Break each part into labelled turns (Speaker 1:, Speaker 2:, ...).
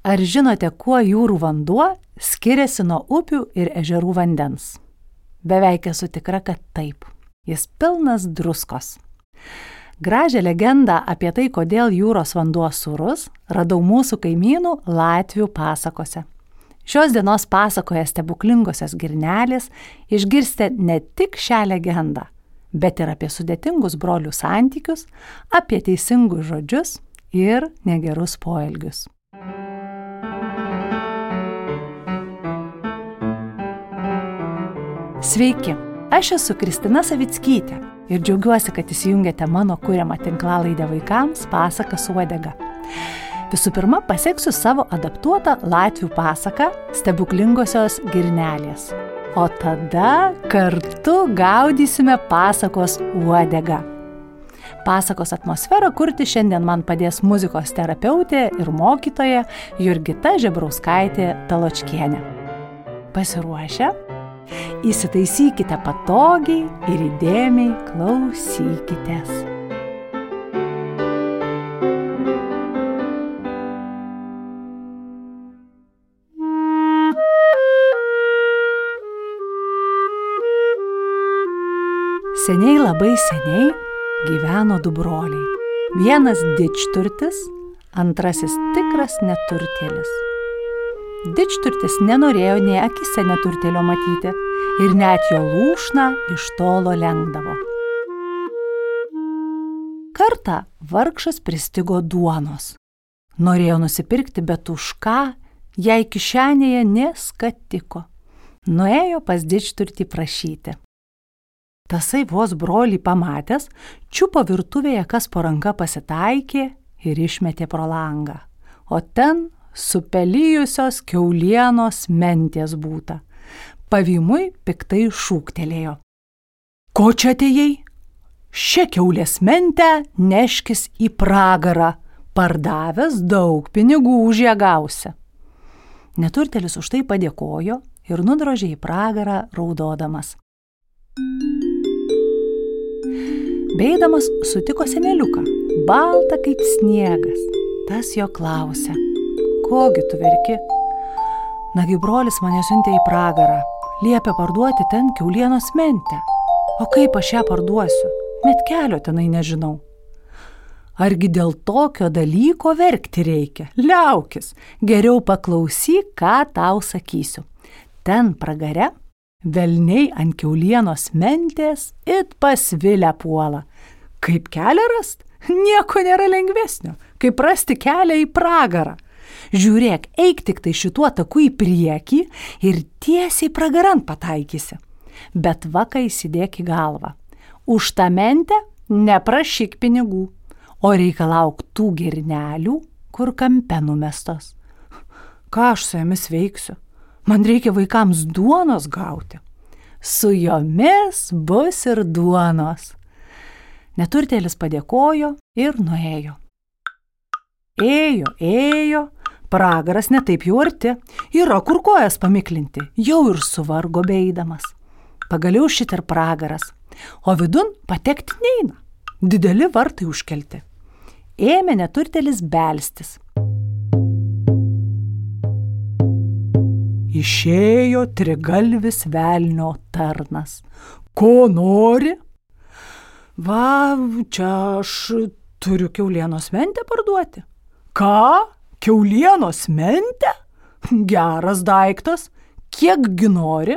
Speaker 1: Ar žinote, kuo jūrų vanduo skiriasi nuo upių ir ežerų vandens? Beveik esu tikra, kad taip. Jis pilnas druskos. Gražią legendą apie tai, kodėl jūros vanduo surus, radau mūsų kaimynų Latvių pasakose. Šios dienos pasakoje stebuklingosios girnelės išgirsite ne tik šią legendą, bet ir apie sudėtingus brolių santykius, apie teisingus žodžius ir negerus poelgius. Sveiki, aš esu Kristina Savickytė ir džiaugiuosi, kad įsijungėte mano kūriamą tinklalaidę vaikams pasaką su uodega. Visų pirma, pasieksiu savo adaptuotą Latvių pasaką Stebuklingosios girnelės. O tada kartu gaudysime pasakos uodegą. Pasakos atmosferą kurti šiandien man padės muzikos terapeutė ir mokytoja Jurgita Žebrauskaitė Taločkienė. Pasiruošę? Įsitaisykite patogiai ir įdėmiai klausykitės. Seniai labai seniai gyveno du broliai. Vienas dičturtis, antrasis tikras neturtėlis. Dičturtis nenorėjo nei akise neturtėlio matyti ir net jo lūšną iš tolo lengdavo. Kartą vargšas pristigo duonos. Norėjo nusipirkti, bet už ką jai kišenėje neskatiko. Nuėjo pas dičturtį prašyti. Tasai vos brolį pamatęs, čiupo virtuvėje, kas po ranka pasitaikė ir išmetė pro langą. O ten supelyjusios keulienos mentės būta. Pavimui piktai šūktelėjo. Ko čia atėjai? Šią keulės mentę neškis į pragarą, pardavęs daug pinigų už ją gausi. Neturtelis už tai padėkojo ir nudrožė į pragarą raudodamas. Beidamas sutiko seneliuką, baltą kaip sniegas. Tas jo klausė kogi tu verki? Nagi brolis mane siuntė į pragarą, liepia parduoti ten keulienos mentę. O kaip aš ją parduosiu? Net kelio tenai nežinau. Argi dėl tokio dalyko verkti reikia? Liaukis, geriau paklausyk, ką tau sakysiu. Ten pragare velniai ant keulienos mentės it pasvilę puola. Kaip kelią rast? Nieko nėra lengvesnio, kaip rasti kelią į pragarą. Žiūrėk, eik tik tai šituo taku į priekį ir tiesiai pragarant pataikysi. Bet vakai įsidėk į galvą. Už tą mentę neprašyk pinigų, o reikalauk tų girnelių, kur kampe numestos. Ką aš su jomis veiksiu? Man reikia vaikams duonos gauti. Su jomis bus ir duonos. Neturtėlis padėkojo ir nuėjo. Ėjo, ėjo, Pragaras netaip jau arti, yra kur kojas pamiklinti, jau ir suvargo beidamas. Pagaliau šit ir pragaras, o vidun patekti neina. Dideli vartai užkelti. Ėmė neturtelis belstis. Išėjo trigalvis velnio tarnas. Ko nori? Va, čia aš turiu keulienos mentę parduoti. Ką? Keulienos mentė? Geras daiktas. Kiekgi nori?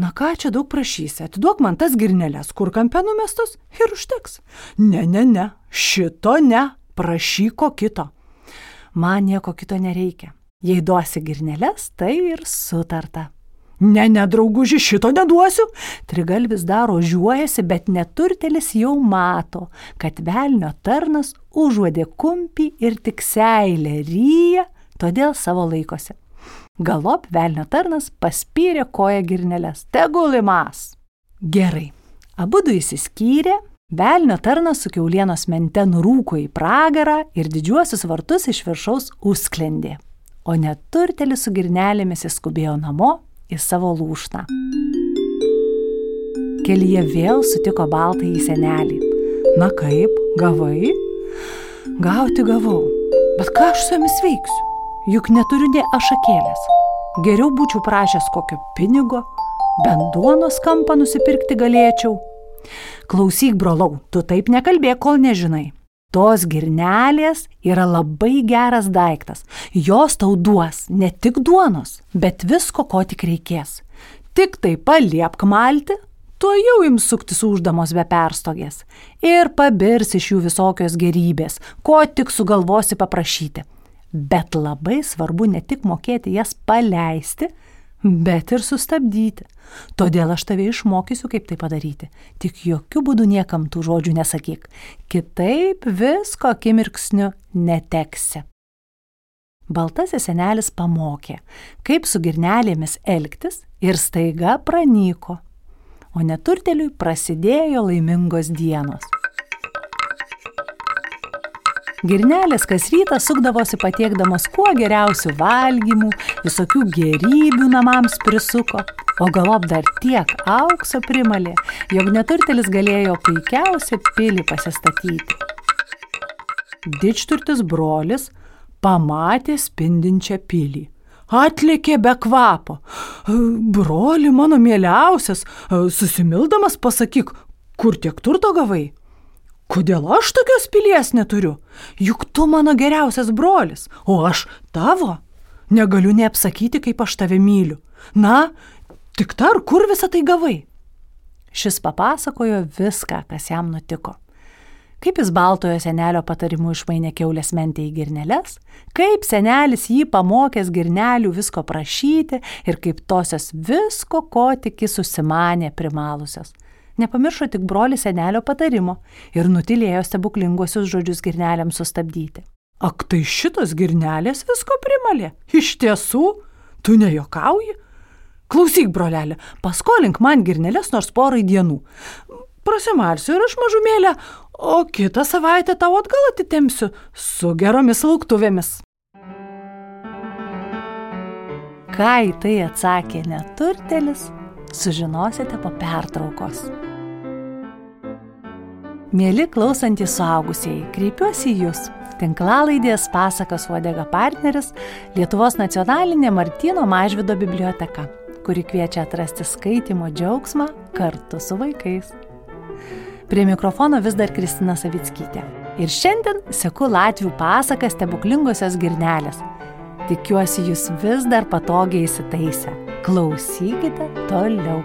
Speaker 1: Na ką čia daug prašysi, atiduok man tas girneles, kur kampe numestos ir užteks. Ne, ne, ne, šito ne, prašyk ko kito. Man nieko kito nereikia. Jei duosi girneles, tai ir sutarta. Ne, ne, drauguži, šito neduosiu. Trigalvis daro žiuojasi, bet neturtelis jau mato, kad velnio tarnas užuodė kumpį ir tik seilę ryja, todėl savo laikosi. Galop velnio tarnas paspyrė koją girneles. Tegul įmas. Gerai. Abu du įsiskyrė, velnio tarnas su keulienos mente nurūko į pragarą ir didžiuosius vartus iš viršaus užsklendė. O neturtelis su girnelėmis įskubėjo namo į savo lūšną. Kelyje vėl sutiko baltąjį senelį. Na kaip, gavai? Gauti gavau, bet ką aš su jomis veiksiu? juk neturiu ne ašakėlės. Geriau būčiau prašęs kokio pinigo, bent duonos kampą nusipirkti galėčiau. Klausyk, brolau, tu taip nekalbėk, kol nežinai. Tos girnelės yra labai geras daiktas. Jos tau duos ne tik duonos, bet visko, ko tik reikės. Tik tai paliepk malti, tuo jau ims suktis uždamos be perstogės. Ir pabirs iš jų visokios gerybės, ko tik sugalvosi paprašyti. Bet labai svarbu ne tik mokėti jas paleisti, bet ir sustabdyti. Todėl aš tave išmokysiu, kaip tai padaryti. Tik jokių būdų niekam tų žodžių nesakyk. Kitaip visko akimirksniu neteksi. Baltasis senelis pamokė, kaip su girnelėmis elgtis ir staiga pranyko. O neturteliui prasidėjo laimingos dienos. Girnelės kas rytą sukdavosi patiekdamos kuo geriausių valgymų, visokių gerybių namams prisuko, o galop dar tiek aukso primalė, jog neturtelis galėjo puikiausią pilį pasistatyti. Dičturtis brolis pamatė spindinčią pilį. Atlikė be kvapo. Broli mano mieliausias, susimildamas pasakyk, kur tiek turto gavai? Kodėl aš tokios pilies neturiu? Juk tu mano geriausias brolis, o aš tavo. Negaliu neapsakyti, kaip aš tave myliu. Na, tik tar, kur visą tai gavai? Šis papasakojo viską, kas jam nutiko. Kaip jis baltojo senelio patarimu išmainė keulės mentę į girneles, kaip senelis jį pamokęs girnelių visko prašyti ir kaip tosios visko, ko tik jis susimanė primalusios nepamiršo tik broli senelio patarimo ir nutilėjo stebuklingosius žodžius girnelėms sustabdyti. Ak tai šitas girnelės visko primalė? Iš tiesų? Tu nejokauji? Klausyk, brolelė, paskolink man girnelės nors porai dienų. Prasimalsiu ir aš mažumėlę, o kitą savaitę tau atgal atitemsiu su geromis lauktuvėmis. Ką į tai atsakė neturtelis, sužinosite po pertraukos. Mėly klausantys suaugusieji, kreipiuosi į Jūs. Tinklalaidės pasakas uodega partneris Lietuvos nacionalinė Martino Mažvido biblioteka, kuri kviečia atrasti skaitimo džiaugsmą kartu su vaikais. Prie mikrofono vis dar Kristina Savickytė. Ir šiandien seku Latvių pasakas stebuklingosios girnelės. Tikiuosi, jūs vis dar patogiai įsitaisę. Klausykite toliau.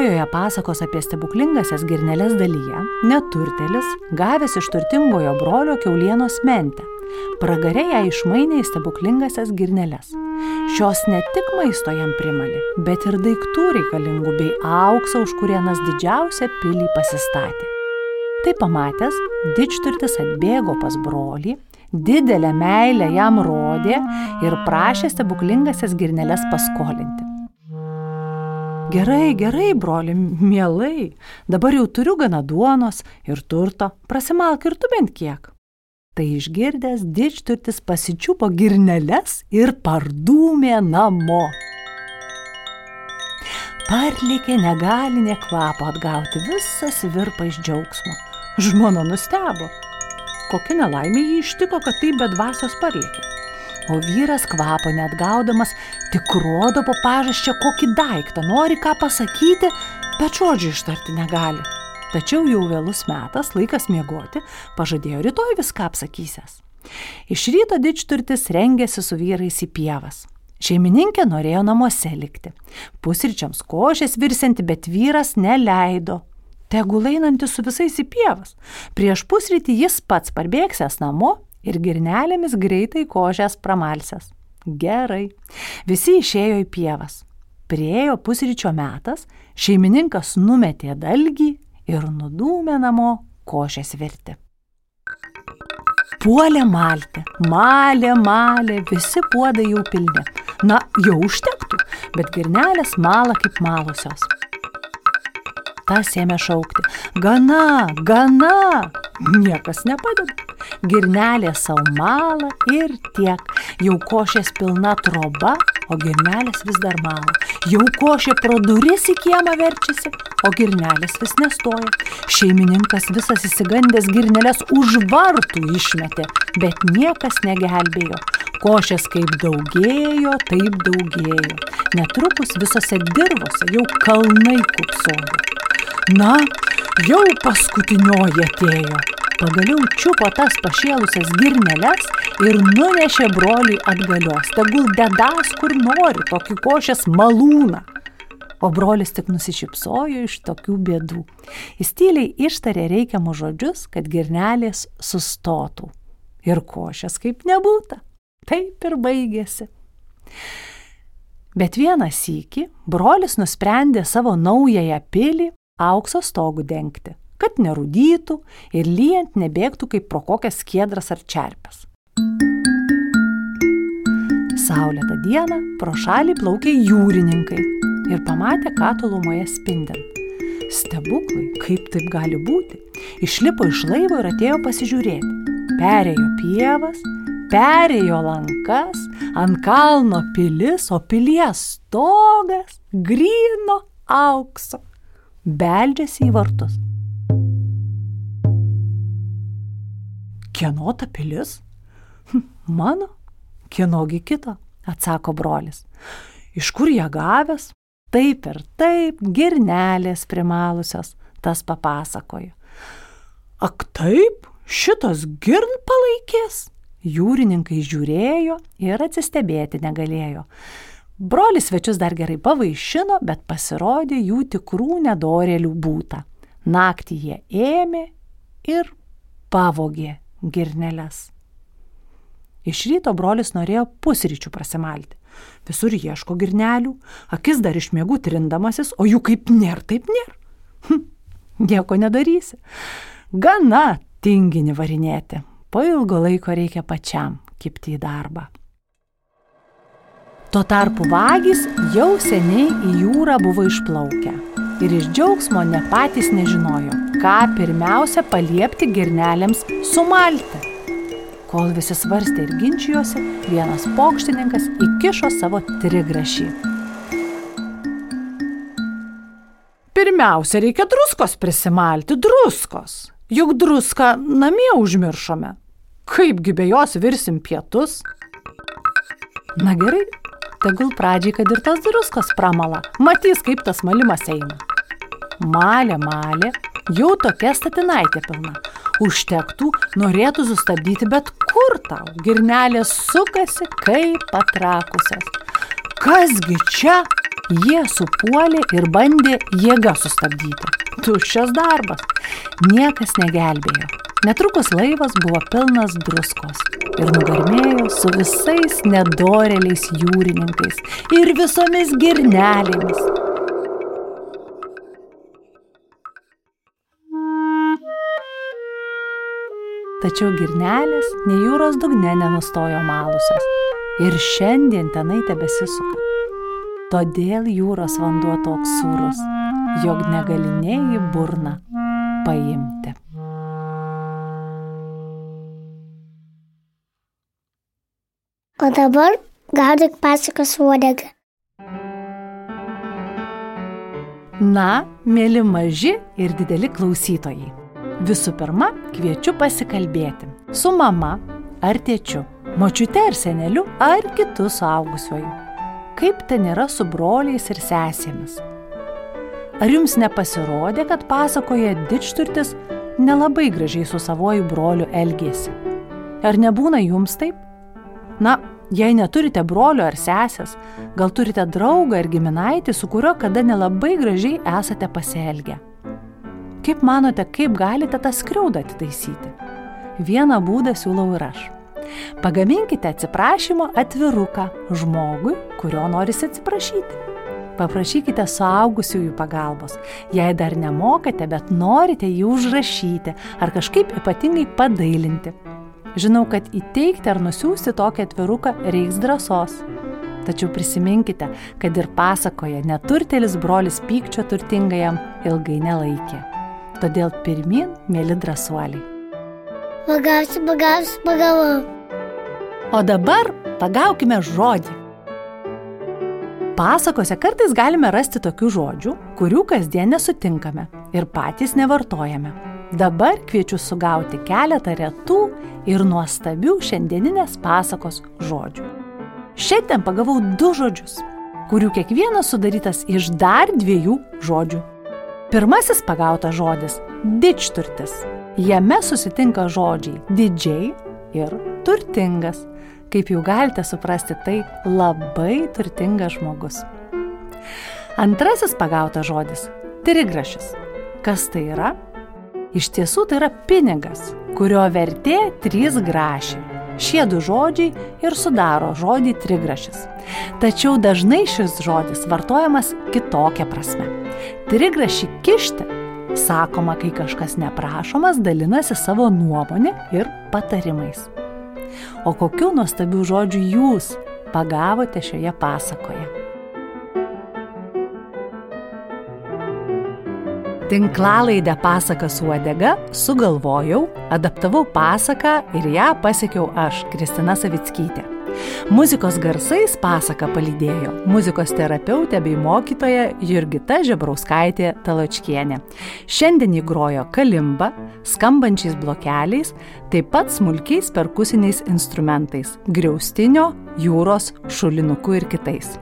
Speaker 1: Pirmojoje pasakos apie stebuklingasias girneles dalyje neturtelis, gavęs iš turtingojo brolio keulienos mentę, pragarė ją išmainė į stebuklingasias girneles. Šios ne tik maisto jam primalė, bet ir daiktų reikalingų bei auksą, už kurienas didžiausią pilį pasistatė. Tai pamatęs, didžturtis atbėgo pas brolį, didelę meilę jam rodė ir prašė stebuklingasias girneles paskolinti. Gerai, gerai, broli, mielai, dabar jau turiu gana duonos ir turto, prasimalk ir tu bent kiek. Tai išgirdęs didžturtis pasičiupo girneles ir pardūmė namo. Parlikė negalinė kvapo atgauti visas virpa iš džiaugsmo. Žmona nustebo. Kokia nelaimė jį ištiko, kad taip be dvasios parlikė o vyras kvapo net gaudamas tik rodo po pažasčia kokį daiktą, nori ką pasakyti, bet žodžių ištarti negali. Tačiau jau vėlus metas, laikas miegoti, pažadėjo rytoj viską apsakysęs. Iš ryto dičturtis rengėsi su vyrais į pievas. Šeimininkė norėjo namuose likti. Pusryčiams košės virsinti, bet vyras neleido. Tegul einantis su visais į pievas. Prieš pusrytį jis pats parbėgsęs namo ir girnelėmis greitai kožės pramalsęs. Gerai. Visi išėjo į pievas. Priejo pusryčio metas, šeimininkas numetė dalgį ir nudūmė namo košės virti. Puolė malti, malė, malė, visi puodai jau pilni. Na, jau užtektų, bet girnelės mala kaip malusios. Tas ėmė šaukti. Gana, gana. Niekas nepadeda girnelė savo malą ir tiek. Jau košės pilna troba, o girnelės vis dar mala. Jau košė pro duris į kiemą verčiasi, o girnelės vis nestoja. Šeimininkas visas įsigandęs girnelės už vartų išmetė, bet niekas negelbėjo. Košės kaip daugėjo, taip daugėjo. Netrukus visose dirvose jau kalnai kupsojo. Na, jau paskutinioji atėjo. Pagaliau čiupo tas pašėlusias girneles ir nunešė broliui atgalios. Tegul dedas kur nori tokį košės malūną o brolis tik nusišypsojo iš tokių bėdų. Jis tyliai ištarė reikiamus žodžius, kad girnelės sustotų. Ir košės kaip nebūta. Taip ir baigėsi. Bet vieną sykį brolis nusprendė savo naująją pilį aukso stogų dengti, kad nerudytų ir lyjant nebėgtų kaip pro kokias skiedras ar čerpes. Saulėtą dieną pro šalį plaukė jūrininkai ir pamatė, ką tolumoje spindint. Stebuklai, kaip taip gali būti? Išlipo iš laivo ir atėjo pasižiūrėti. Perėjo pievas, perėjo lankas, ant kalno pilis, o pilies stogas grino aukso. Beldžiasi į vartus. Kieno ta pilis? Hm, mano? Kienogi kito? atsako brolis. Iš kur ją gavęs? Taip ir taip, girnelės primalusios, tas papasakojo. Ak taip, šitas girn palaikės? Jūrininkai žiūrėjo ir atsistebėti negalėjo. Brolis svečius dar gerai pavaišino, bet pasirodė jų tikrų nedorėlių būta. Naktį jie ėmė ir pavogė girneles. Iš ryto brolis norėjo pusryčių prasimalti. Visur ieško girnelių, akis dar iš mėgų trindamasis, o jų kaip nėr, taip nėr. Hm, nieko nedarysi. Gana tingini varinėti. Po ilgo laiko reikia pačiam kipti į darbą. Tuo tarpu vagys jau seniai į jūrą buvo išplaukę ir iš džiaugsmo ne patys nežinojo, ką pirmiausia paliepti girnelėms sumalti. Kol visi svarstė ir ginčijosi, vienas pokštininkas įkišo savo trigrašį. Pirmiausia, reikia druskos prisimalti, druskos. Juk druską namie užmiršome. Kaipgi be jos virsim pietus? Na gerai, tegul pradžiai, kad ir tas druskos pramala. Matys, kaip tas malimas eina. Malė, malė, jau tokia statinaitė pilna užtektų, norėtų sustabdyti, bet kur tau? Girnelės sukasi kaip patrakusios. Kasgi čia? Jie supuolė ir bandė jėga sustabdyti. Tuščias darbas. Niekas negelbėjo. Netrukus laivas buvo pilnas druskos ir nugarmėjo su visais nedoreliais jūrininkais ir visomis girnelėmis. Tačiau girnelės nei jūros dugne nenustojo malusios ir šiandien tenai tebesisuka. Todėl jūros vanduo toks sūrus, jog negalinėjai burną paimti.
Speaker 2: O dabar gaudyk pasakas uodegą.
Speaker 1: Na, mėly maži ir dideli klausytojai. Visų pirma, kviečiu pasikalbėti su mama ar tėčiu, močiute ar seneliu ar kitu suaugusiuoju. Kaip ten yra su broliais ir sesėmis? Ar jums nepasirodė, kad pasakoja dičturtis nelabai gražiai su savoju broliu elgėsi? Ar nebūna jums taip? Na, jei neturite brolio ar sesės, gal turite draugą ar giminaitį, su kuriuo kada nelabai gražiai esate pasielgę. Kaip manote, kaip galite tą skriaudą atitaisyti? Vieną būdą siūlau ir aš. Pagaminkite atsiprašymo atviruką žmogui, kurio norisi atsiprašyti. Paprašykite suaugusiųjų pagalbos. Jei dar nemokate, bet norite jį užrašyti ar kažkaip ypatingai padailinti. Žinau, kad įteikti ar nusiųsti tokį atviruką reiks drąsos. Tačiau prisiminkite, kad ir pasakoje neturtelis brolis pykčio turtingajam ilgai nelaikė. Todėl pirmin, mėly drąsuoliai.
Speaker 2: Pagausiu, pagausiu, pagavau.
Speaker 1: O dabar pagaukime žodį. Pasakose kartais galime rasti tokių žodžių, kurių kasdien nesutinkame ir patys nevartojame. Dabar kviečiu sugauti keletą retų ir nuostabių šiandieninės pasakos žodžių. Šiandien pagavau du žodžius, kurių kiekvienas sudarytas iš dar dviejų žodžių. Pirmasis pagautas žodis - didžturtis. Jame susitinka žodžiai didžiai ir turtingas. Kaip jau galite suprasti, tai labai turtingas žmogus. Antrasis pagautas žodis - trigrašis. Kas tai yra? Iš tiesų tai yra pinigas, kurio vertė 3 grašiai. Šie du žodžiai ir sudaro žodį trigrašis. Tačiau dažnai šis žodis vartojamas kitokia prasme. Trigrašį kišti sakoma, kai kažkas neprašomas dalinasi savo nuomonė ir patarimais. O kokiu nuostabių žodžių jūs pagavote šioje pasakoje? Tinklalaidę pasaką su uodega sugalvojau, adaptavau pasaką ir ją pasiekiau aš, Kristina Savickytė. Muzikos garsais pasaką palydėjo muzikos terapeutė bei mokytoja Jurgita Žebrauskaitė Taločkienė. Šiandien jį grojo kalimba, skambančiais blokeliais, taip pat smulkiais perkusiniais instrumentais - griaustinio, jūros, šulinuku ir kitais.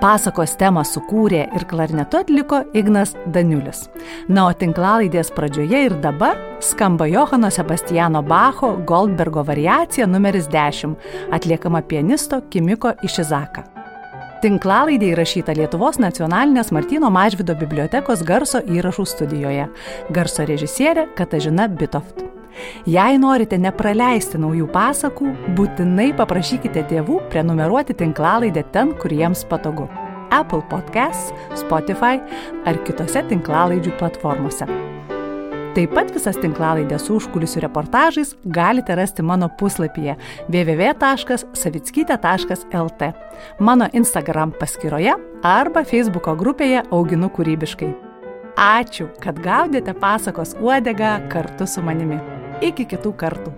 Speaker 1: Pasakos temą sukūrė ir klarnetu atliko Ignas Daniulis. Na, o tinklalaidės pradžioje ir dabar skamba Johano Sebastiano Bacho Goldbergo variacija numeris 10, atliekama pianisto Kimiko Išizaka. Tinklalaidė įrašyta Lietuvos nacionalinės Martino Mažvido bibliotekos garso įrašų studijoje. Garso režisierė Katažina Bitoft. Jei norite nepraleisti naujų pasakų, būtinai paprašykite tėvų prenumeruoti tinklalaidę ten, kur jiems patogu - Apple Podcasts, Spotify ar kitose tinklalaidžių platformose. Taip pat visas tinklalaidės užkulisių reportažais galite rasti mano puslapyje www.savitskytė.lt, mano Instagram paskyroje arba Facebooko grupėje Auginu kūrybiškai. Ačiū, kad gaudėte pasakos uodegą kartu su manimi. Iki kitų kartų.